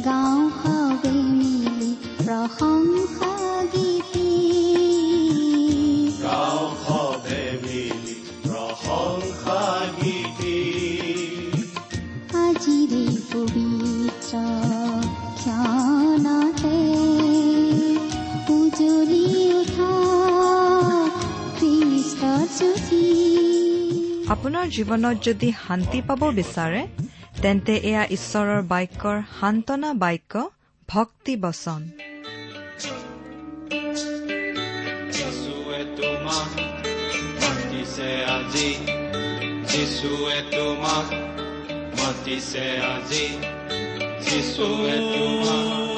মুখৰিত কৰি গাওঁ সবে মিলি প্ৰশংসা গীতি আজিৰে পবিত্ৰ ক্ষণতে উজলি উঠা আপোনাৰ জীৱনত যদি শান্তি পাব বিচাৰে তেন্তে এয়া ঈশ্বৰৰ বাক্যৰ সান্তনা বাক্য ভক্তি বচন। তোমাক মাতিছে আজি। যিশুৱে তোমাক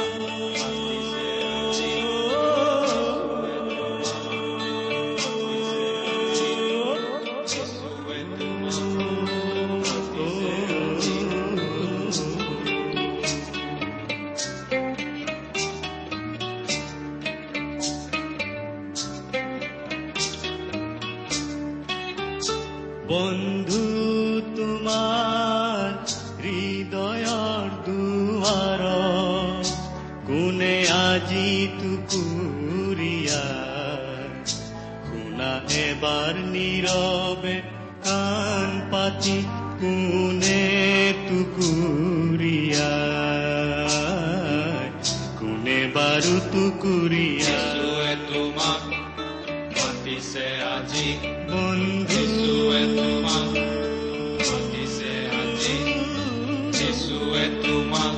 এবাৰ নীৰৱে কাণ পাতি কোনে টুকুৰীয়া কোনে বাৰু টুকুৰীয়া তোমাক মাতিছে আজি। বন্ধুৱে তোমাক মাতিছে আজি। যিশুৱে তোমাক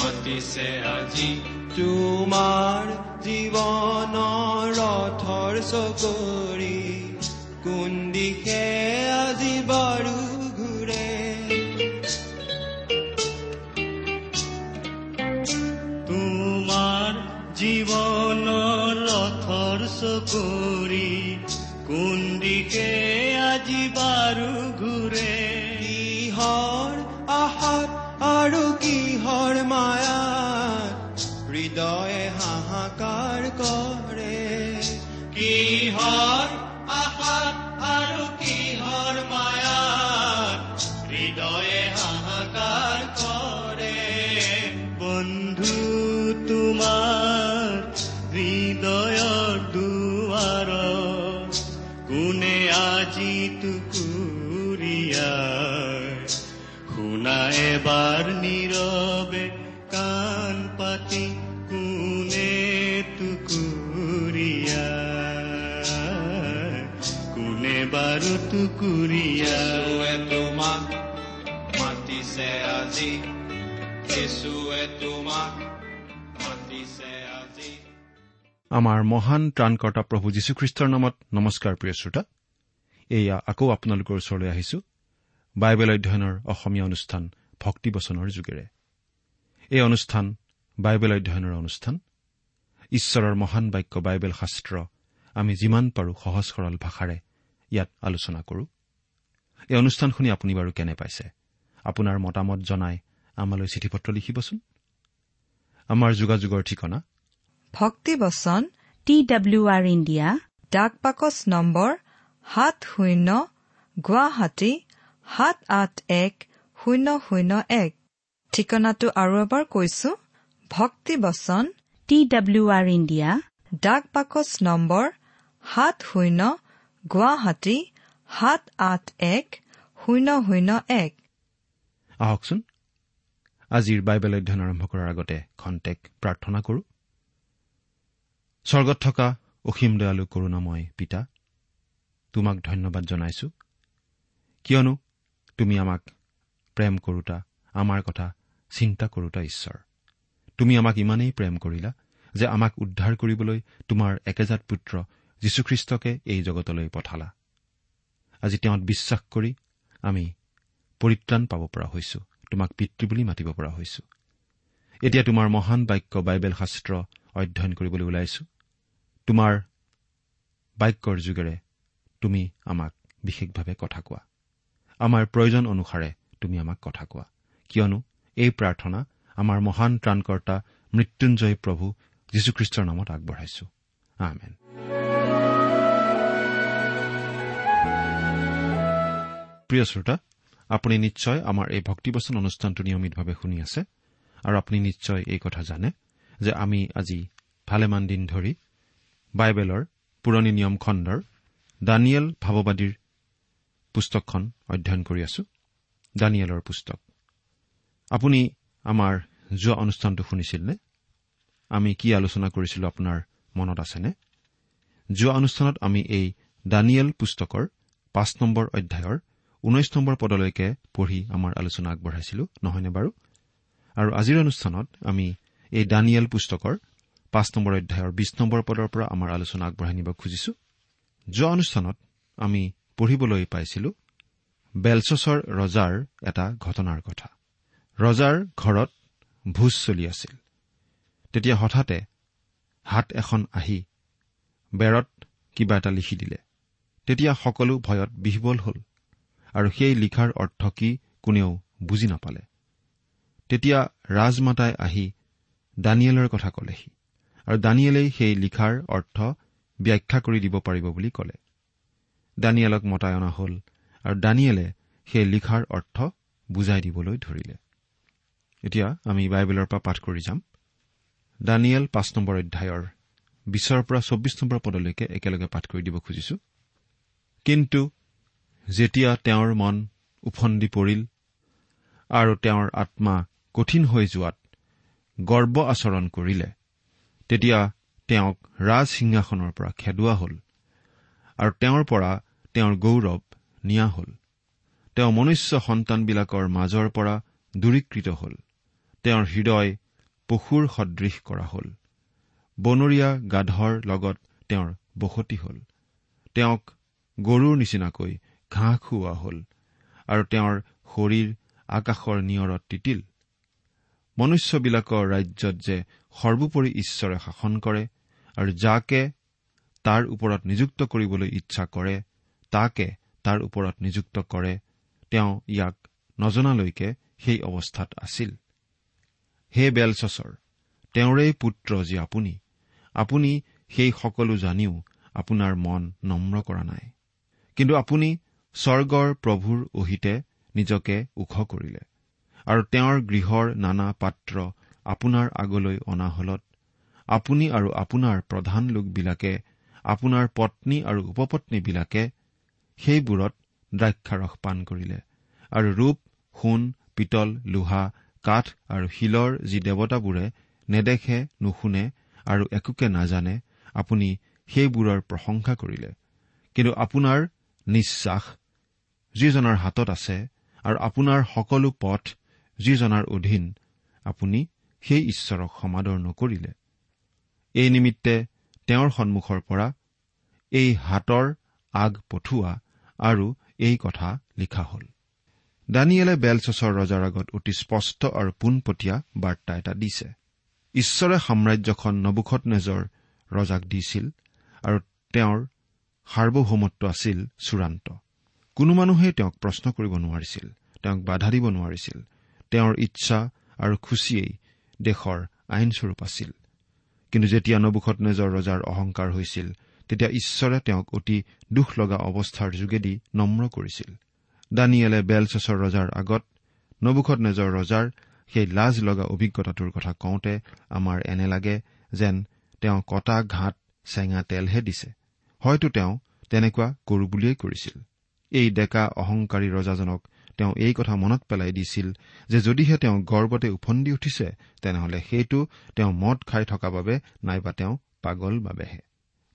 মাতিছে আজি। তোমাৰ জীৱনৰ ৰথৰ চকৰি হাহাকাৰ কৰে কিহৰ আশাত আৰু কিহৰ মায়াত হৃদয়ে হাহাকাৰ কৰে বন্ধু তোমাৰ হৃদয়ৰ দুৱাৰ কোনে আজি টুকুৰীয়া শুনা এবাৰ নীৰৱে কাণ পাতি কোনে বাৰু টুকুৰীয়া তোমাক মাতিছে আজি যিশুৱে তোমাক মাতিছে আজি আমাৰ মহান ত্ৰাণকৰ্তা প্ৰভু যীশুখ্ৰীষ্টৰ নামত নমস্কাৰ প্ৰিয় শ্ৰোতা। এয়া আকৌ আপোনালোকৰ ওচৰলৈ আহিছো। বাইবেল অধ্যয়নৰ অসমীয়া অনুষ্ঠান ভক্তিবচনৰ যোগেৰে। এই অনুষ্ঠান বাইবেল অধ্যয়নৰ অনুষ্ঠান। ঈশ্বৰৰ মহান বাক্য বাইবেল শাস্ত্ৰ আমি যিমান পাৰো সহজ সৰল ভাষাৰে ইয়াত আলোচনা কৰো। এই অনুষ্ঠান শুনি আপুনি বাৰু কেনে পাইছে? আপোনাৰ মতামত জনাই আমালৈ চিঠি পত্ৰ লিখিবচোন। আমাৰ যোগাযোগৰ ঠিকনা? ভক্তিবচন টি ডাব্লিউ আৰ ইণ্ডিয়া ডাক বাকচ নম্বৰ সাত শূন্য গুৱাহাটী সাত আঠ এক শূন্য শূন্য এক। ঠিকনাটো আৰু এবাৰ কৈছো ভক্তিবচন টি ডাব্লিউ আৰ ইণ্ডিয়া ডাক বাকচ নম্বৰ সাত শূন্য গুৱাহাটী সাত আঠ এক শূন্য শূন্য এক। আহকচোন। আজিৰ বাইবেল অধ্যয়ন আৰম্ভ কৰাৰ আগতে খন্তেক প্ৰাৰ্থনা কৰো। স্বৰ্গত থকা অসীম দয়ালু কৰোণাময় পিতা তোমাক ধন্যবাদ জনাইছো। কিয়নো তুমি আমাক প্ৰেম কৰোতা আমাৰ কথা চিন্তা কৰোতা ঈশ্বৰ। তুমি আমাক ইমানেই প্ৰেম কৰিলা যে আমাক উদ্ধাৰ কৰিবলৈ তোমাৰ একেজাত পুত্ৰ যীশুখ্ৰীষ্টকে এই জগতলৈ পঠালা। আজি তেওঁত বিশ্বাস কৰি আমি পৰিত্ৰাণ পাব পৰা হৈছো। তোমাক পিতৃ বুলি মাতিব পৰা হৈছো। এতিয়া তোমাৰ মহান বাক্য বাইবেল শাস্ত্ৰ অধ্যয়ন কৰিবলৈ ওলাইছো। তোমাৰ বাক্যৰ যোগেৰে তুমি আমাক বিশেষভাৱে কথা কোৱা। আমাৰ প্ৰয়োজন অনুসাৰে তুমি আমাক কথা কোৱা। কিয়নো এই প্ৰাৰ্থনা আমাৰ মহান ত্ৰাণকৰ্তা মৃত্যুঞ্জয় প্ৰভু যীশুখ্ৰীষ্টৰ নামত আগবঢ়াইছো। আমেন। প্ৰিয় শ্ৰোতা আপুনি নিশ্চয় আমাৰ এই ভক্তিবচন অনুষ্ঠানটো নিয়মিতভাৱে শুনি আছে আৰু আপুনি নিশ্চয় এই কথা জানে যে আমি আজি ভালেমান দিন ধৰি বাইবেলৰ পুৰণি নিয়ম খণ্ডৰ দানিয়েল ভাৱবাদীৰ পুস্তকখন অধ্যয়ন কৰি আছো দানিয়েলৰ পুস্তক। আপুনি আমাৰ যোৱা অনুষ্ঠানটো শুনিছিল নে আমি কি আলোচনা কৰিছিলো আপোনাৰ মনত আছেনে? যোৱা অনুষ্ঠানত আমি এই দানিয়েল পুস্তকৰ পাঁচ নম্বৰ অধ্যায়ৰ ঊনৈশ নম্বৰ পদলৈকে পঢ়ি আমাৰ আলোচনা আগবঢ়াইছিলো নহয়নে বাৰু? আৰু আজিৰ অনুষ্ঠানত আমি এই দানিয়েল পুস্তকৰ পাঁচ নম্বৰ অধ্যায়ৰ বিশ নম্বৰ পদৰ পৰা আমাৰ আলোচনা আগবঢ়াই নিব খুজিছো। যোৱা অনুষ্ঠানত আমি পঢ়িবলৈ পাইছিলো বেলছছৰ ৰজাৰ এটা ঘটনাৰ কথা। ৰজাৰ ঘৰত ভোজ চলি আছিল। তেতিয়া হঠাতে হাত এখন আহি বেৰত কিবা এটা লিখি দিলে। তেতিয়া সকলো ভয়ত বিহবল হ'ল। আৰু সেই লিখাৰ অৰ্থ কি কোনেও বুজি নাপালে। তেতিয়া ৰাজমাতাই আহি দানিয়েলৰ কথা কলেহি আৰু দানিয়েলেই সেই লিখাৰ অৰ্থ ব্যাখ্যা কৰি দিব পাৰিব বুলি কলে। দানিয়েলক মতাই অনা হ'ল আৰু দানিয়েলে সেই লিখাৰ অৰ্থ বুজাই দিবলৈ ধৰিলে। এতিয়া আমি বাইবেলৰ পৰা পাঠ কৰি যাম। দানিয়েল পাঁচ নম্বৰ অধ্যায়ৰ বিছৰ পৰা চৌব্বিছ নম্বৰ পদলৈকে একেলগে পাঠ কৰি দিব খুজিছো। কিন্তু যেতিয়া তেওঁৰ মন উফন্দি পৰিল আৰু তেওঁৰ আত্মা কঠিন হৈ যোৱাত গৰ্ব আচৰণ কৰিলে তেতিয়া তেওঁক ৰাজসিংহাসনৰ পৰা খেদোৱা হ'ল আৰু তেওঁৰ পৰা তেওঁৰ গৌৰৱ নিয়া হ'ল। তেওঁ মনুষ্য সন্তানবিলাকৰ মাজৰ পৰা দূৰীকৃত হ'ল। তেওঁৰ হৃদয় পশুৰ সদৃশ কৰা হ'ল। বনৰীয়া গাধৰ লগত তেওঁৰ বসতি হ'ল। তেওঁক গৰুৰ নিচিনাকৈ ঘাঁহ খুওৱা হ'ল আৰু তেওঁৰ শৰীৰ আকাশৰ নিয়ৰত তিতিল। মনুষ্যবিলাকৰ ৰাজ্যত যে সৰ্বোপৰি ঈশ্বৰে শাসন কৰে আৰু যাকে তাৰ ওপৰত নিযুক্ত কৰিবলৈ ইচ্ছা কৰে তাকে তাৰ ওপৰত নিযুক্ত কৰে তেওঁ ইয়াক নজনালৈকে সেই অৱস্থাত আছিল। হে বেলচছৰ তেওঁৰে পুত্ৰ যি আপুনি আপুনি সেই সকলো জানিও আপোনাৰ মন নম্ৰ কৰা নাই। কিন্তু আপুনি স্বৰ্গৰ প্ৰভুৰ অহিতে নিজকে ওখ কৰিলে। আৰু তেওঁৰ গৃহৰ নানা পাত্ৰ আপোনাৰ আগলৈ অনা হলত আপুনি আৰু আপোনাৰ প্ৰধান লোকবিলাকে আপোনাৰ পত্নী আৰু উপপত্নীবিলাকে সেইবোৰত দ্ৰাক্ষাৰস পান কৰিলে। আৰু ৰূপ সোণ পিতল লোহা কাঠ আৰু শিলৰ যি দেৱতাবোৰে নেদেখে নুশুনে আৰু একোকে নাজানে আপুনি সেইবোৰৰ প্ৰশংসা কৰিলে। কিন্তু আপোনাৰ নিশ্বাস যিজনৰ হাতত আছে আৰু আপোনাৰ সকলো পথ যিজনাৰ অধীন আপুনি সেই ঈশ্বৰক সমাদৰ নকৰিলে। এই নিমিত্তে তেওঁৰ সন্মুখৰ পৰা এই হাতৰ আগ পঠোৱা আৰু এই কথা লিখা হ'ল। দানিয়েলে বেলচছৰ ৰজাৰ আগত অতি স্পষ্ট আৰু পোনপটীয়া বাৰ্তা এটা দিছে। ঈশ্বৰে সাম্ৰাজ্যখন নবুখত নেজৰ ৰজাক দিছিল আৰু তেওঁৰ সাৰ্বভৌমত্ব আছিল চূড়ান্ত। কোনো মানুহেই তেওঁক প্ৰশ্ন কৰিব নোৱাৰিছিল তেওঁক বাধা দিব নোৱাৰিছিল। তেওঁৰ ইচ্ছা আৰু খুচিয়েই দেশৰ আইনস্বৰূপ আছিল। কিন্তু যেতিয়া নবুখত নেজৰ ৰজাৰ অহংকাৰ হৈছিল তেতিয়া ঈশ্বৰে তেওঁক অতি দুখ লগা অৱস্থাৰ যোগেদি নম্ৰ কৰিছিল। দানিয়েলে বেলচছৰ ৰজাৰ আগত নবুখত নেজৰ ৰজাৰ সেই লাজ লগা অভিজ্ঞতাটোৰ কথা কওঁতে আমাৰ এনে লাগে যেন তেওঁ কটা ঘাট চেঙা তেলহে দিছে। হয়তো তেওঁ তেনেকুৱা কৰো বুলিয়েই কৰিছিল। এই ডেকা অহংকাৰী ৰজাজনক তেওঁ এই কথা মনত পেলাই দিছিল যে যদিহে তেওঁ গৰ্বতে উফন্দি উঠিছে তেনেহলে সেইটো তেওঁ মদ খাই থকা বাবে নাইবা তেওঁ পাগল বাবেহে।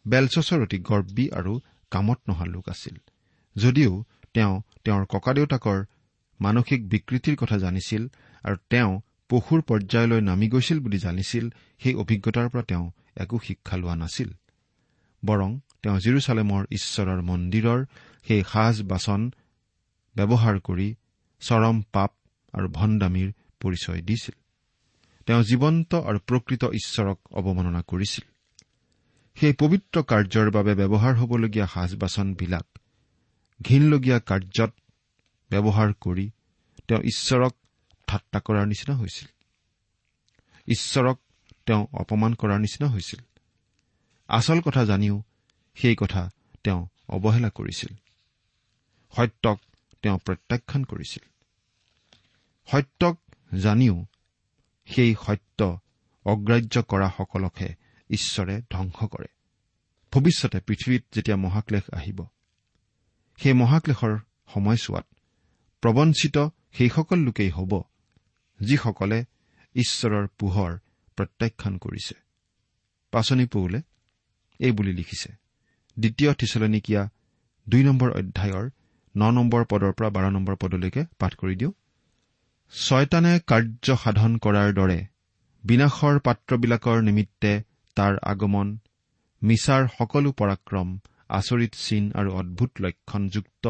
বেলচছৰ অতি গৰ্বী আৰু কামত নহা লোক আছিল। যদিও তেওঁ তেওঁৰ ককাদেউতাকৰ মানসিক বিকৃতিৰ কথা জানিছিল আৰু তেওঁ পশুৰ পৰ্যায়লৈ নামি গৈছিল বুলি জানিছিল সেই অভিজ্ঞতাৰ পৰা তেওঁ একো শিক্ষা লোৱা নাছিল। বৰং তেওঁ জিৰচালেমৰ ঈশ্বৰৰ মন্দিৰৰ সেই সাজ বাচন ব্যৱহাৰ কৰি চৰম পাপ আৰু ভণ্ডামীৰ পৰিচয় দিছিল। তেওঁ জীৱন্ত আৰু প্ৰকৃত ঈশ্বৰক অৱমাননা কৰিছিল। সেই পবিত্ৰ কাৰ্যৰ বাবে ব্যৱহাৰ হ'বলগীয়া সাজ বাচনবিলাক ঘীনলগীয়া কাৰ্যত ব্যৱহাৰ কৰি তেওঁ ঈশ্বৰক ঠাট্টা কৰাৰ নিচিনা হৈছিল। ঈশ্বৰক তেওঁ অপমান কৰাৰ নিচিনা হৈছিল। আচল কথা জানিও সেই কথা তেওঁ অৱহেলা কৰিছিল। সত্যক তেওঁ প্ৰত্যাখ্যান কৰিছিল। সত্যক জানিও সেই সত্য অগ্ৰাহ্য কৰাসকলকহে ঈশ্বৰে ধ্বংস কৰে। ভৱিষ্যতে পৃথিৱীত যেতিয়া মহাক্লেশ আহিব সেই মহাক্লেশৰ সময়ছোৱাত প্ৰবঞ্চিত সেইসকল লোকেই হ'ব যিসকলে ঈশ্বৰৰ পোহৰ প্ৰত্যাখ্যান কৰিছে। পাচনি পৌলে এই বুলি লিখিছে। দ্বিতীয় থিচলনিকীয়া দুই নম্বৰ অধ্যায়ৰ ন নম্বৰ পদৰ পৰা বাৰ নম্বৰ পদলৈকে পাঠ কৰি দিওঁ। ছয়তানে কাৰ্য সাধন কৰাৰ দৰে বিনাশৰ পাত্ৰবিলাকৰ নিমিত্তে তাৰ আগমন মিছাৰ সকলো পৰাক্ৰম আচৰিত চিন আৰু অদ্ভুত লক্ষণযুক্ত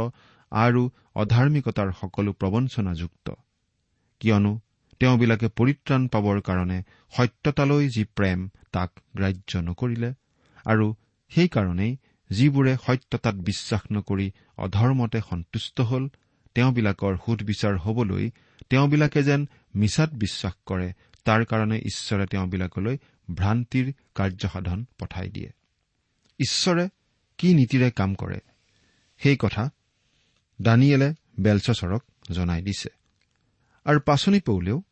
আৰু অধাৰ্মিকতাৰ সকলো প্ৰবঞ্চনাযুক্ত। কিয়নো তেওঁবিলাকে পৰিত্ৰাণ পাবৰ কাৰণে সত্যতালৈ যি প্ৰেম তাক গ্ৰাহ্য নকৰিলে আৰু সেইকাৰণেই যিবোৰে সত্যতাত বিশ্বাস নকৰি অধৰ্মতে সন্তুষ্ট হল তেওঁবিলাকৰ সুধবিচাৰ হবলৈ তেওঁবিলাকে যেন মিছাত বিশ্বাস কৰে তাৰ কাৰণে ঈশ্বৰে তেওঁবিলাকলৈ ভ্ৰান্তিৰ কাৰ্যসাধন পঠাই দিয়ে। ঈশ্বৰে কি নীতিৰে কাম কৰে? সেই কথা দানিয়েলে বেলচৰক জনাই দিছে। আৰু পাচনি পৌলেও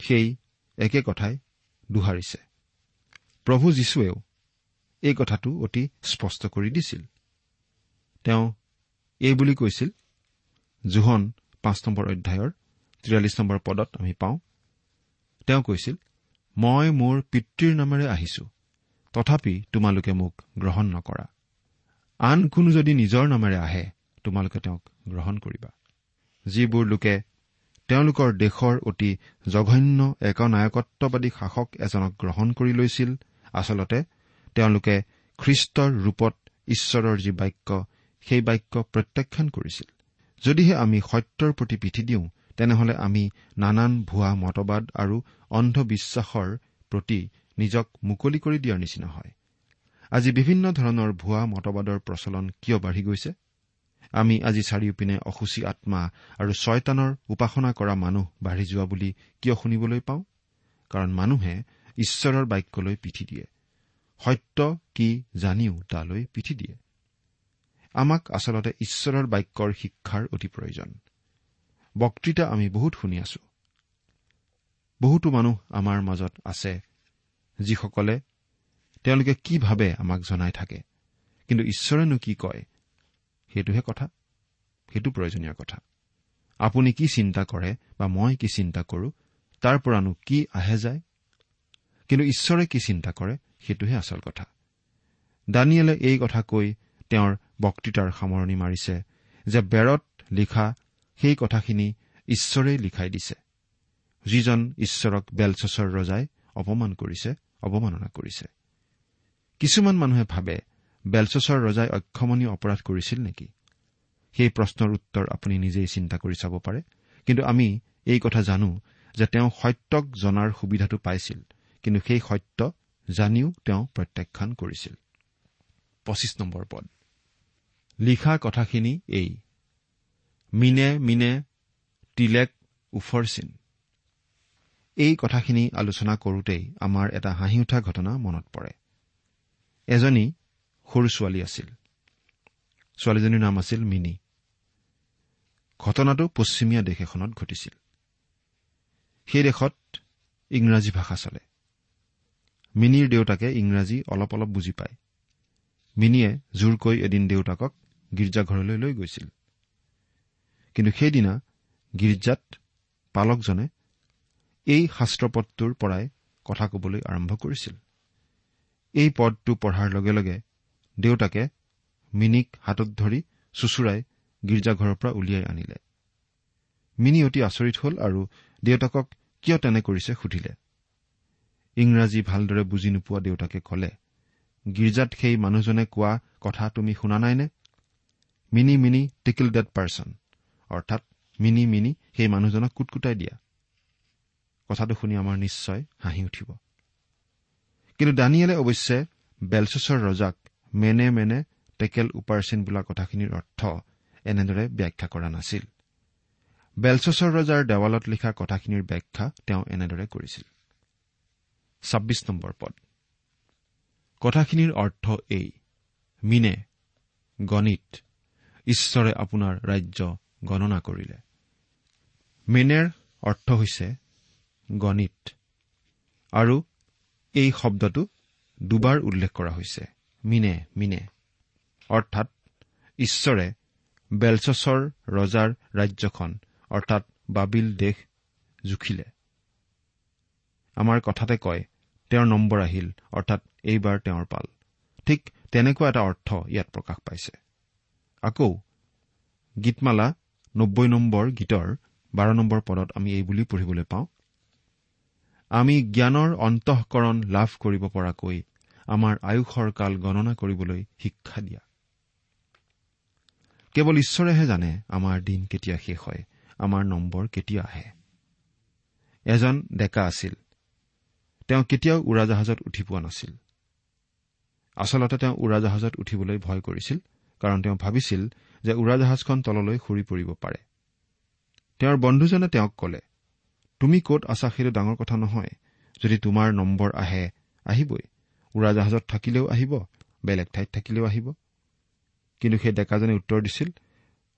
সেই একে কথাই দোহাৰিছে। প্ৰভু যীশুৱেও এই কথাটো অতি স্পষ্ট কৰি দিছিল। তেওঁ এই বুলি কৈছিল জোহন পাঁচ নম্বৰ অধ্যায়ৰ তিৰাল্লিছ নম্বৰ পদত আমি পাওঁ। তেওঁ কৈছিল মই মোৰ পিতৃৰ নামেৰে আহিছো তথাপি তোমালোকে মোক গ্ৰহণ নকৰা। আন কোনো যদি নিজৰ নামেৰে আহে তোমালোকে তেওঁক গ্ৰহণ কৰিবা। যিবোৰ লোকে তেওঁলোকৰ দেশৰ অতি জঘন্য একনায়কত্ববাদী শাসক এজনক গ্ৰহণ কৰি লৈছিল আচলতে তেওঁলোকে খ্ৰীষ্টৰ ৰূপত ঈশ্বৰৰ যি বাক্য সেই বাক্য প্ৰত্যাখ্যান কৰিছিল। যদিহে আমি সত্যৰ প্ৰতি পিঠি দিওঁ তেনেহলে আমি নানান ভুৱা মতবাদ আৰু অন্ধবিশ্বাসৰ প্ৰতি নিজক মুকলি কৰি দিয়াৰ নিচিনা হয়। আজি বিভিন্ন ধৰণৰ ভুৱা মতবাদৰ প্ৰচলন কিয় বাঢ়ি গৈছে? আমি আজি চাৰিওপিনে অসুচী আত্মা আৰু ছয়তানৰ উপাসনা কৰা মানুহ বাঢ়ি যোৱা বুলি কিয় শুনিবলৈ পাওঁ? কাৰণ মানুহে ঈশ্বৰৰ বাক্যলৈ পিঠি দিয়ে। সত্য কি জানিও তালৈ পিঠি দিয়ে। আমাক আচলতে ঈশ্বৰৰ বাক্যৰ শিক্ষাৰ অতি প্ৰয়োজন। বক্তৃতা আমি বহুত শুনি আছো। বহুতো মানুহ আমাৰ মাজত আছে যিসকলে তেওঁলোকে কি ভাবে আমাক জনাই থাকে কিন্তু ঈশ্বৰেনো কি কয় সেইটোহে কথা সেইটো প্ৰয়োজনীয় কথা। আপুনি কি চিন্তা কৰে বা মই কি চিন্তা কৰো তাৰ পৰানো কি আহে যায়? কিন্তু ঈশ্বৰে কি চিন্তা কৰে সেইটোহে আচল কথা। দানিয়েলে এই কথা কৈ তেওঁৰ বক্তৃতাৰ সামৰণি মাৰিছে যে বেৰত লিখা সেই কথাখিনি ঈশ্বৰেই লিখাই দিছে। যিজন ঈশ্বৰক বেলচছৰ ৰজাই অপমান কৰিছে অৱমাননা কৰিছে। কিছুমান মানুহে ভাবে বেলচছৰ ৰজাই অক্ষমণীয় অপৰাধ কৰিছিল নেকি? সেই প্ৰশ্নৰ উত্তৰ আপুনি নিজেই চিন্তা কৰি চাব পাৰে। কিন্তু আমি এই কথা জানো যে তেওঁ সত্যক জনাৰ সুবিধাটো পাইছিল। কিন্তু সেই সত্য জানিও তেওঁ প্ৰত্যাখ্যান কৰিছিল। পঁচিছ নম্বৰ পদ। লিখা কথাখিনি এই। মিনে মিনে তিলেক উফৰচিন এই কথাখিনি আলোচনা কৰোঁতেই আমাৰ এটা হাঁহি উঠা ঘটনা মনত পৰে। এজনী সৰু ছোৱালী আছিল। ছোৱালীজনীৰ নাম আছিল মিনি। ঘটনাটো পশ্চিমীয়া দেশ এখনত ঘটিছিল। সেই দেশত ইংৰাজী ভাষা চলে। মিনিৰ দেউতাকে ইংৰাজী অলপ অলপ বুজি পায়। মিনিয়ে জোৰকৈ এদিন দেউতাকক গীৰ্জাঘৰলৈ লৈ গৈছিল। কিন্তু সেইদিনা গীৰ্জাত পালকজনে এই শাস্ত্ৰপদটোৰ পৰাই কথা কবলৈ আৰম্ভ কৰিছিল। এই পদটো পঢ়াৰ লগে লগে দেউতাকে মিনিক হাতত ধৰি চুচুৰাই গীৰ্জাঘৰৰ পৰা উলিয়াই আনিলে। মিনি অতি আচৰিত হল আৰু দেউতাকক কিয় তেনে কৰিছে সুধিলে। ইংৰাজী ভালদৰে বুজি নোপোৱা দেউতাকে কলে গীৰ্জাত সেই মানুহজনে কোৱা কথা তুমি শুনা নাইনে? মিনি মিনি টিকিল ডেট পাৰ্চন অৰ্থাৎ মিনি মিনি সেই মানুহজনক কুটকুটাই দিয়া। কথাটো শুনি আমাৰ নিশ্চয় হাঁহি উঠিব। কিন্তু দানিয়েলে অৱশ্যে বেলচেছৰ ৰজাক মেনে মেনে টেকেল উপাৰ্চিন বোলা কথাখিনিৰ অৰ্থ এনেদৰে ব্যাখ্যা কৰা নাছিল। বেলচছৰ ৰজাৰ দেৱালত লিখা কথাখিনিৰ ব্যাখ্যা তেওঁ এনেদৰে কৰিছিল। ছাব্বিছ নম্বৰ পদ। কথাখিনিৰ অৰ্থ এই মিনে গণিত ঈশ্বৰে আপোনাৰ ৰাজ্য গণনা কৰিলে। মিনেৰ অৰ্থ হৈছে গণিত। আৰু এই শব্দটো দুবাৰ উল্লেখ কৰা হৈছে মিনে মিনে। অৰ্থাৎ ঈশ্বৰে বেলচছৰ ৰজাৰ ৰাজ্যখন অৰ্থাৎ বাবিল দেশ জুখিলে। আমাৰ কথাতে কয় তেওঁৰ নম্বৰ আহিল অৰ্থাৎ এইবাৰ তেওঁৰ পাল। ঠিক তেনেকুৱা এটা অৰ্থ ইয়াত প্ৰকাশ পাইছে। আকৌ গীতমালা নব্বৈ নম্বৰ গীতৰ বাৰ নম্বৰ পদত আমি এই বুলি পঢ়িবলৈ পাওঁ আমি জ্ঞানৰ অন্তঃকৰণ লাভ কৰিব পৰাকৈ আমাৰ আয়ুসৰ কাল গণনা কৰিবলৈ শিক্ষা দিয়া। কেৱল ঈশ্বৰেহে জানে আমাৰ দিন কেতিয়া শেষ হয় আমাৰ নম্বৰ কেতিয়া আহে। এজন ডেকা আছিল তেওঁ কেতিয়াও উৰাজাহাজত উঠি পোৱা নাছিল। আচলতে তেওঁ উৰাজাহাজত উঠিবলৈ ভয় কৰিছিল কাৰণ তেওঁ ভাবিছিল যে উৰাজাহাজখন তললৈ সৰি পৰিব পাৰে। তেওঁৰ বন্ধুজনে তেওঁক কলে তুমি কত আছা সেইটো ডাঙৰ কথা নহয়। যদি তোমাৰ নম্বৰ আহে আহিবই। উৰাজাহাজত থাকিলেও আহিব বেলেগ ঠাইত থাকিলেও আহিব। কিন্তু সেই ডেকাজনে উত্তৰ দিছিল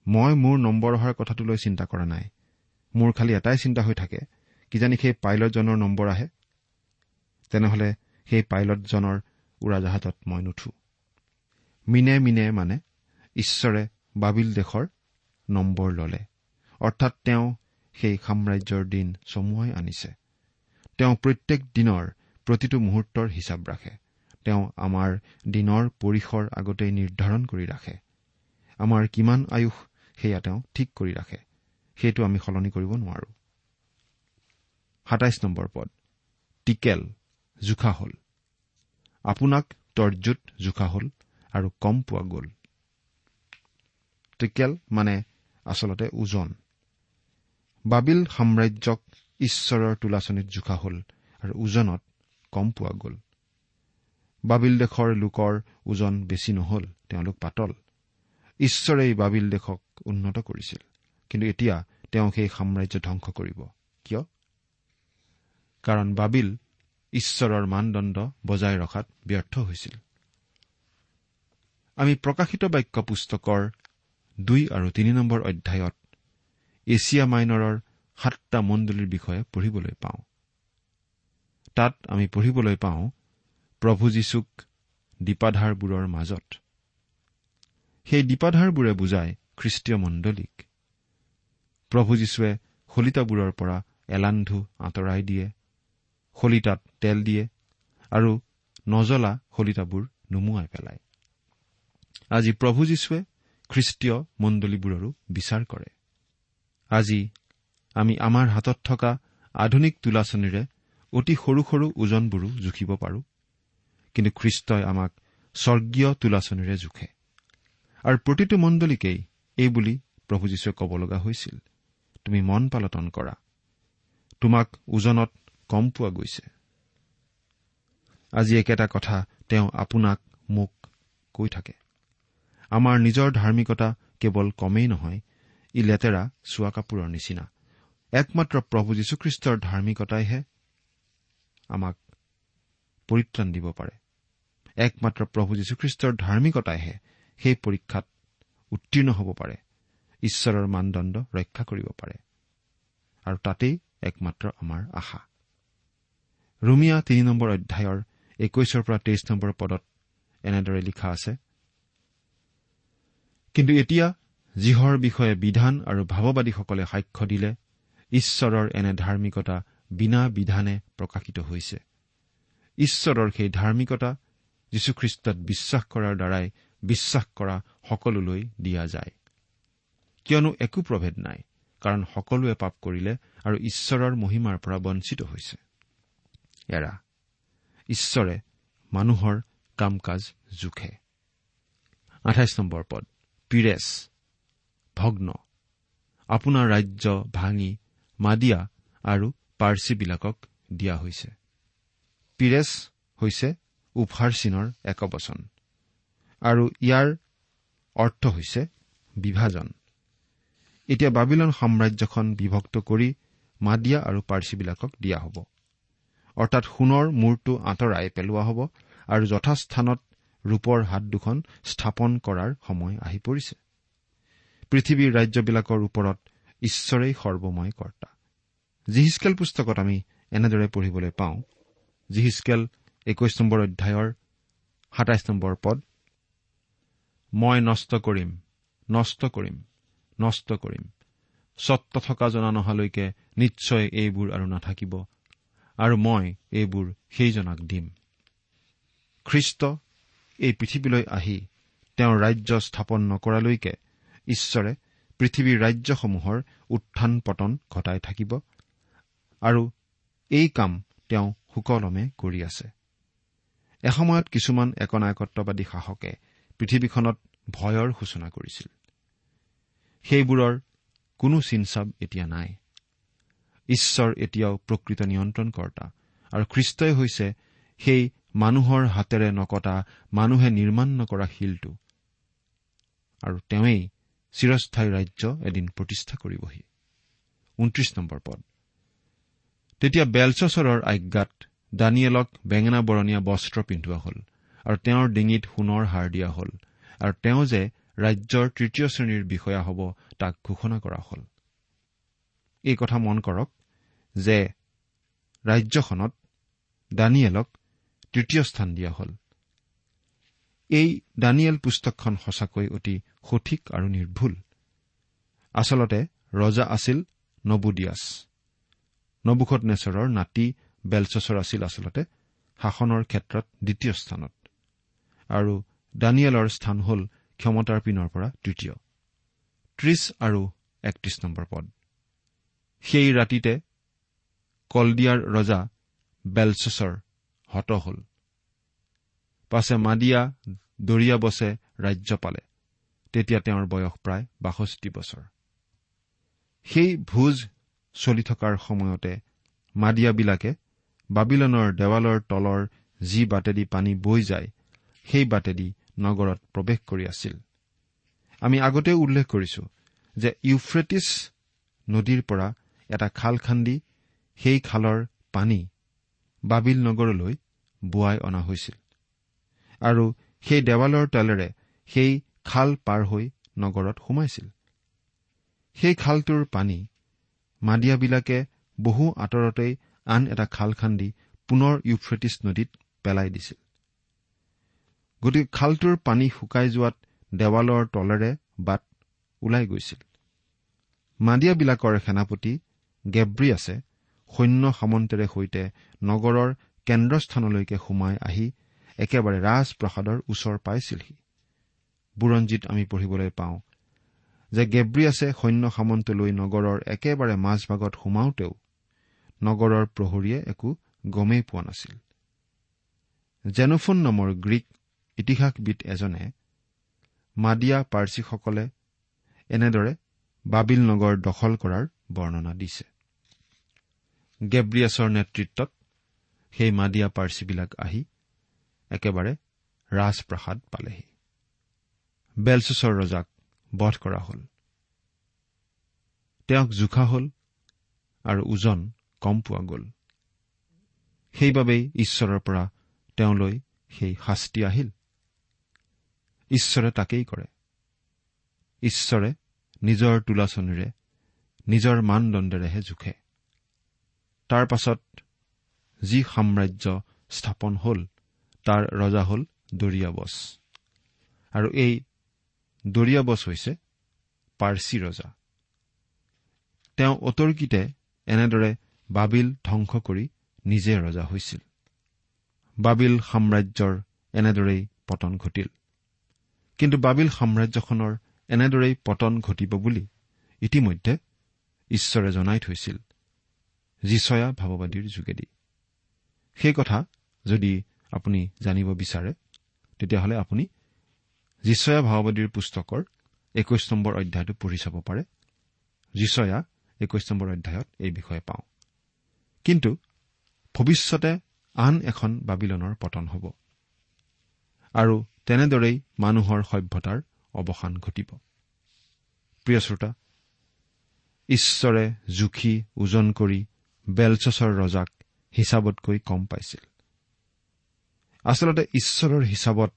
মই মোৰ নম্বৰ অহাৰ কথাটো লৈ চিন্তা কৰা নাই। মোৰ খালি এটাই চিন্তা হৈ থাকে কিজানি সেই পাইলটজনৰ নম্বৰ আহে। তেনেহলে সেই পাইলটজনৰ উৰাজাহাজত মই নুঠো। মিনে মিনে মানে ঈশ্বৰে বাবিল দেশৰ নম্বৰ ললে। অৰ্থাৎ তেওঁ সেই সাম্ৰাজ্যৰ দিন চমুৱাই আনিছে। তেওঁ প্ৰত্যেক দিনৰ প্ৰতিটো মুহূৰ্তৰ হিচাপ ৰাখে। তেওঁ আমাৰ দিনৰ পৰিসৰ আগতেই নিৰ্ধাৰণ কৰি ৰাখে। আমাৰ কিমান আয়ুস সেয়া তেওঁ ঠিক কৰি ৰাখে। সেইটো আমি সলনি কৰিব নোৱাৰো। সাতাইছ নম্বৰ পদ। টিকেল। জোখা হল। আপোনাক তৰ্জুত জোখা হল আৰু কম পোৱা গ'ল। টিকেল মানে আচলতে ওজন। বাবিল সাম্ৰাজ্যক ঈশ্বৰৰ তোলাচনীত জোখা হল আৰু ওজনত কম পোৱা গ'ল। বাবিল দেশৰ লোকৰ ওজন বেছি নহল তেওঁলোক পাতল। ঈশ্বৰেই বাবিল দেশক উন্নত কৰিছিল। কিন্তু এতিয়া তেওঁ সেই সাম্ৰাজ্য ধ্বংস কৰিব। কিয়? কাৰণ বাবিল ঈশ্বৰৰ মানদণ্ড বজাই ৰখাত ব্যৰ্থ হৈছিল। আমি প্ৰকাশিত বাক্য পুস্তকৰ দুই আৰু তিনি নম্বৰ অধ্যায়ত এছিয়া মাইনৰৰ সাতটা মণ্ডলীৰ বিষয়ে পঢ়িবলৈ পাওঁ। তাত আমি পঢ়িবলৈ পাওঁ প্ৰভু যীশুক দীপাধাৰবোৰৰ মাজত। সেই দীপাধাৰবোৰে বুজায় খ্ৰীষ্টীয় মণ্ডলীক। প্ৰভু যীশুৱে শলিতাবোৰৰ পৰা এলান্ধু আঁতৰাই দিয়ে। শলিতাত তেল দিয়ে আৰু নজলা শলিতাবোৰ নুমুৱাই পেলায় আজি প্ৰভু যীশুৱে খ্ৰীষ্টীয় মণ্ডলীবোৰৰো বিচাৰ কৰে। আজি আমি আমাৰ হাতত থকা আধুনিক তোলাচনীৰে অতি সৰু সৰু ওজনবোৰো জুখিব পাৰো। কিন্তু খ্ৰীষ্টই আমাক স্বৰ্গীয় তোলাচনীৰে জোখে। আৰু প্ৰতিটো মণ্ডলীকেই এই বুলি প্ৰভু যীশুৱে ক'ব লগা হৈছিল তুমি মন পালটন কৰা। তোমাক ওজনত কম পোৱা গৈছে। আজি একেটা কথা তেওঁ আপোনাক মোক কৈ থাকে। আমাৰ নিজৰ ধাৰ্মিকতা কেৱল কমেই নহয় ই লেতেৰা চোৱা কাপোৰৰ নিচিনা। একমাত্ৰ প্ৰভু যীশুখ্ৰীষ্টৰ ধাৰ্মিকতাইহে আমাক পৰিত্ৰাণ দিব পাৰে। একমাত্ৰ প্ৰভু যীশুখ্ৰীষ্টৰ ধাৰ্মিকতাইহে সেই পৰীক্ষাত উত্তীৰ্ণ হ'ব পাৰে ঈশ্বৰৰ মানদণ্ড ৰক্ষা কৰিব পাৰে। আৰু তাতেই একমাত্ৰ আমাৰ আশা। ৰুমিয়া তিনি নম্বৰ অধ্যায়ৰ একৈশৰ পৰা তেইছ নম্বৰ পদত এনেদৰে লিখা আছে। কিন্তু এতিয়া যিহৰ বিষয়ে বিধান আৰু ভাৱবাদীসকলে সাক্ষ্য দিলে ঈশ্বৰৰ এনে ধাৰ্মিকতা বিনা বিধানে প্ৰকাশিত হৈছে। ঈশ্বৰৰ সেই ধাৰ্মিকতা যীশুখ্ৰীষ্টত বিশ্বাস কৰাৰ দ্বাৰাই বিশ্বাস কৰা সকলোলৈ দিয়া যায়। কিয়নো একো প্ৰভেদ নাই কাৰণ সকলোৱে পাপ কৰিলে আৰু ঈশ্বৰৰ মহিমাৰ পৰা বঞ্চিত হৈছে। এৰা ঈশ্বৰে মানুহৰ কাম কাজ জোখে। আঠাইছ নম্বৰ পদ পিৰেছ ভগ্ন। আপোনাৰ ৰাজ্য ভাঙি মাদিয়া আৰু পাৰ্চীবিলাকক দিয়া হৈছে। পিৰেছ হৈছে উফাৰ চিনৰ একবচন আৰু ইয়াৰ অৰ্থ হৈছে বিভাজন। এতিয়া বাবিলন সাম্ৰাজ্যখন বিভক্ত কৰি মাদিয়া আৰু পাৰ্চীবিলাকক দিয়া হ'ব। অৰ্থাৎ সোণৰ মূৰটো আঁতৰাই পেলোৱা হ'ব আৰু যথাস্থানত ৰূপৰ হাত দুখন স্থাপন কৰাৰ সময় আহি পৰিছে। পৃথিৱীৰ ৰাজ্যবিলাকৰ ওপৰত ঈশ্বৰেই সৰ্বময় কৰ্তা। জিহিচকেল পুস্তকত আমি এনেদৰে পঢ়িবলৈ পাওঁ জিহিচকেল একৈশ নম্বৰ অধ্যায়ৰ সাতাইছ নম্বৰ পদ মই নষ্ট কৰিম নষ্ট কৰিম নষ্ট কৰিম। স্বত্ব থকা জনা নহালৈকে নিশ্চয় এইবোৰ আৰু নাথাকিব। আৰু মই এইবোৰ সেইজনাক দিম। খ্ৰীষ্ট এই পৃথিৱীলৈ আহি তেওঁৰ ৰাজ্য স্থাপন নকৰালৈকে ঈশ্বৰে পৃথিৱীৰ ৰাজ্যসমূহৰ উত্থান পতন ঘটাই থাকিব আৰু এই কাম তেওঁ সুকলমে কৰি আছে। এসময়ত কিছুমান একনায়কত্ববাদী শাসকে পৃথিৱীখনত ভয়ৰ সূচনা কৰিছিল। সেইবোৰৰ কোনো চিনচাব এতিয়া নাই। ঈশ্বৰ এতিয়াও প্ৰকৃত নিয়ন্ত্ৰণকৰ্তা। আৰু খ্ৰীষ্টই হৈছে সেই মানুহৰ হাতেৰে নকটা মানুহে নিৰ্মাণ নকৰা শিলটো। আৰু তেওঁই চিৰস্থায়ী ৰাজ্য এদিন প্ৰতিষ্ঠা কৰিবহি। পদ। তেতিয়া বেলচচৰৰ আজ্ঞাত দানিয়েলক বেঙেনা বৰণীয়া বস্ত্ৰ পিন্ধোৱা হ'ল আৰু তেওঁৰ ডিঙিত সোণৰ হাৰ দিয়া হ'ল আৰু তেওঁ যে ৰাজ্যৰ তৃতীয় শ্ৰেণীৰ বিষয়া হ'ব তাক ঘোষণা কৰা হ'ল। এই কথা মন কৰক। যে ৰাজ্যখনত দানিয়েলক তৃতীয় স্থান দিয়া হ'ল। এই দানিয়েল পুস্তকখন সঁচাকৈ অতি সঠিক আৰু নিৰ্ভুল। আচলতে ৰজা আছিল নবুদিয়াছ। নবুখত নেচৰৰ নাতি বেলচচৰ আছিল আচলতে শাসনৰ ক্ষেত্ৰত দ্বিতীয় স্থানত। আৰু দানিয়েলৰ স্থান হ'ল ক্ষমতাৰ পিনৰ পৰা তৃতীয়। ত্ৰিশ আৰু একত্ৰিশ নম্বৰ পদ। সেই ৰাতিতে কলডিয়াৰ ৰজা বেলচচৰ হত হ'ল। পাছে মাদিয়া দৰিয়া বছে ৰাজ্য পালে। তেতিয়া তেওঁৰ বয়স প্ৰায় বাষষ্ঠি বছৰ। সেই ভোজ চলি থকাৰ সময়তে মাদিয়াবিলাকে বাবিলনৰ দেৱালৰ তলৰ যি বাটেদি পানী বৈ যায় সেই বাটেদি নগৰত প্ৰৱেশ কৰি আছিল। আমি আগতেও উল্লেখ কৰিছো যে ইউফ্ৰেটিছ নদীৰ পৰা এটা খাল খান্দি সেই খালৰ পানী বাবিল নগৰলৈ বোৱাই অনা হৈছিল আৰু সেই দেৱালৰ তলেৰে সেই খাল পাৰ হৈ নগৰত সোমাইছিল। সেই খালটোৰ পানী মাদিয়াবিলাকে বহু আঁতৰতেই আন এটা খাল খান্দি পুনৰ ইউফ্ৰেটিছ নদীত পেলাই দিছিল। গতিকে খালটোৰ পানী শুকাই যোৱাত দেৱালৰ তলেৰে বাট ওলাই গৈছিল। মাদিয়াবিলাকৰ সেনাপতি গেব্ৰিয়াছে সৈন্য সামন্তেৰে সৈতে নগৰৰ কেন্দ্ৰস্থানলৈকে সোমাই আহি একেবাৰে ৰাজপ্ৰসাদৰ ওচৰ পাইছিলহি। বুৰঞ্জীত আমি পঢ়িবলৈ পাওঁ যে গেব্ৰিয়াছে সৈন্য সামন্ত লৈ নগৰৰ একেবাৰে মাজভাগত সোমাওতেও নগৰৰ প্ৰহৰীয়ে একো গমেই পোৱা নাছিল। জেনোফোন নামৰ গ্ৰীক ইতিহাসবিদ এজনে মাদিয়া পাৰ্চীসকলে এনেদৰে বাবিল নগৰ দখল কৰাৰ বৰ্ণনা দিছে। গেব্ৰিয়াছৰ নেতৃত্বত সেই মাদিয়া পাৰ্চীবিলাক আহি একেবাৰে ৰাজপ্ৰসাদ পালেহি। বেলচুচৰ ৰজাক বধ কৰা হ'ল। তেওঁক জোখা হ'ল আৰু ওজন কম পোৱা গ'ল। সেইবাবেই ঈশ্বৰৰ পৰা তেওঁলৈ সেই শাস্তি আহিল। ঈশ্বৰে তাকেই কৰে। ঈশ্বৰে নিজৰ তোলাচনীৰে নিজৰ মানদণ্ডেৰেহে জোখে। তাৰ পাছত যি সাম্ৰাজ্য স্থাপন হ'ল তাৰ ৰজা হ'ল দৰিয়াবছ। আৰু এই দৰিয়াবছ হৈছে পাৰ্চী ৰজা। তেওঁ অতৰ্কিতে এনেদৰে বাবিল ধ্বংস কৰি নিজে ৰজা হৈছিল। বাবিল সাম্ৰাজ্যৰ এনেদৰেই পতন ঘটিল। কিন্তু বাবিল সাম্ৰাজ্যখনৰ এনেদৰেই পতন ঘটিব বুলি ইতিমধ্যে ঈশ্বৰে জনাই থৈছিল। যিচয়া ভাৱবাদীৰ যোগেদি। সেই কথা যদি আপুনি জানিব বিচাৰে তেতিয়াহ'লে আপুনি যিচয়া ভাৱবাদীৰ পুস্তকৰ একৈশ নম্বৰ অধ্যায়টো পঢ়ি চাব পাৰে। যিচয়া একৈশ নম্বৰ অধ্যায়ত এই বিষয়ে পাওঁ। কিন্তু ভৱিষ্যতে আন এখন বাবিলনৰ পতন হ'ব আৰু তেনেদৰেই মানুহৰ সভ্যতাৰ অৱসান ঘটিব। প্ৰিয় শ্ৰোতা ঈশ্বৰে জুখি ওজন কৰি বেলচছৰ ৰজাক হিচাপতকৈ কম পাইছিল। আচলতে ঈশ্বৰৰ হিচাপত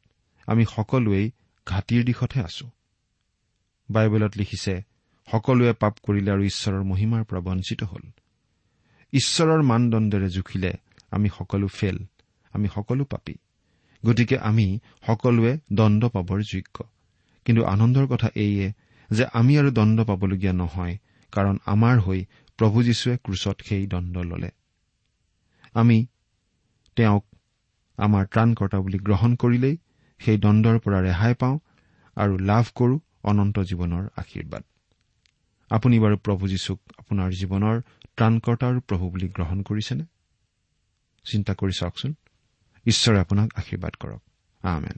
আমি সকলোৱেই ঘাটিৰ দিশতহে আছো। বাইবেলত লিখিছে সকলোৱে পাপ কৰিলে আৰু ঈশ্বৰৰ মহিমাৰ পৰা বঞ্চিত হ'ল। ঈশ্বৰৰ মানদণ্ডেৰে জুখিলে আমি সকলো ফেল আমি সকলো পাপী। গতিকে আমি সকলোৱে দণ্ড পাবৰ যোগ্য। কিন্তু আনন্দৰ কথা এইয়ে যে আমি আৰু দণ্ড পাবলগীয়া নহয় কাৰণ আমাৰ হৈ প্ৰভু যীশুৱে ক্ৰুচত সেই দণ্ড ললে। আমি তেওঁক আমাৰ ত্ৰাণকৰ্তা বুলি গ্ৰহণ কৰিলেই সেই দণ্ডৰ পৰা ৰেহাই পাওঁ আৰু লাভ কৰো অনন্ত জীৱনৰ আশীৰ্বাদ। আপুনি বাৰু প্ৰভু যীশুক আপোনাৰ জীৱনৰ ত্ৰাণকৰ্তা আৰু প্ৰভু বুলি গ্ৰহণ কৰিছেনে? চিন্তা কৰি চাওকচোন। ঈশ্বৰে আপোনাক আশীৰ্বাদ কৰক। আমেন।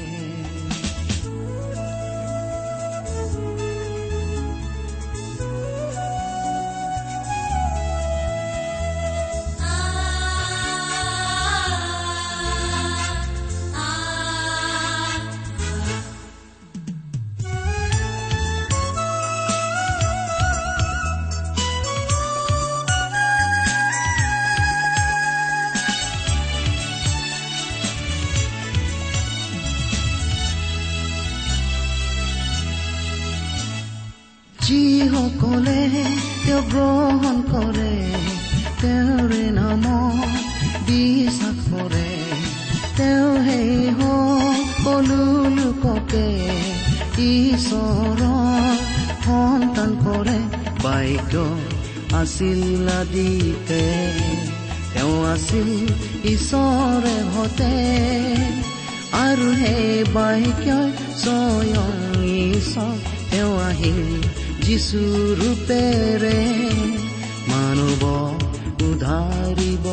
আছিল নদীতে তেওঁ আছিল ঈশ্বৰে হতে। আৰু সেই বাক্যই স্বয়ং ঈশ্বৰ তেওঁ আহিল যিচু ৰূপেৰে। মানুহ উধাৰিব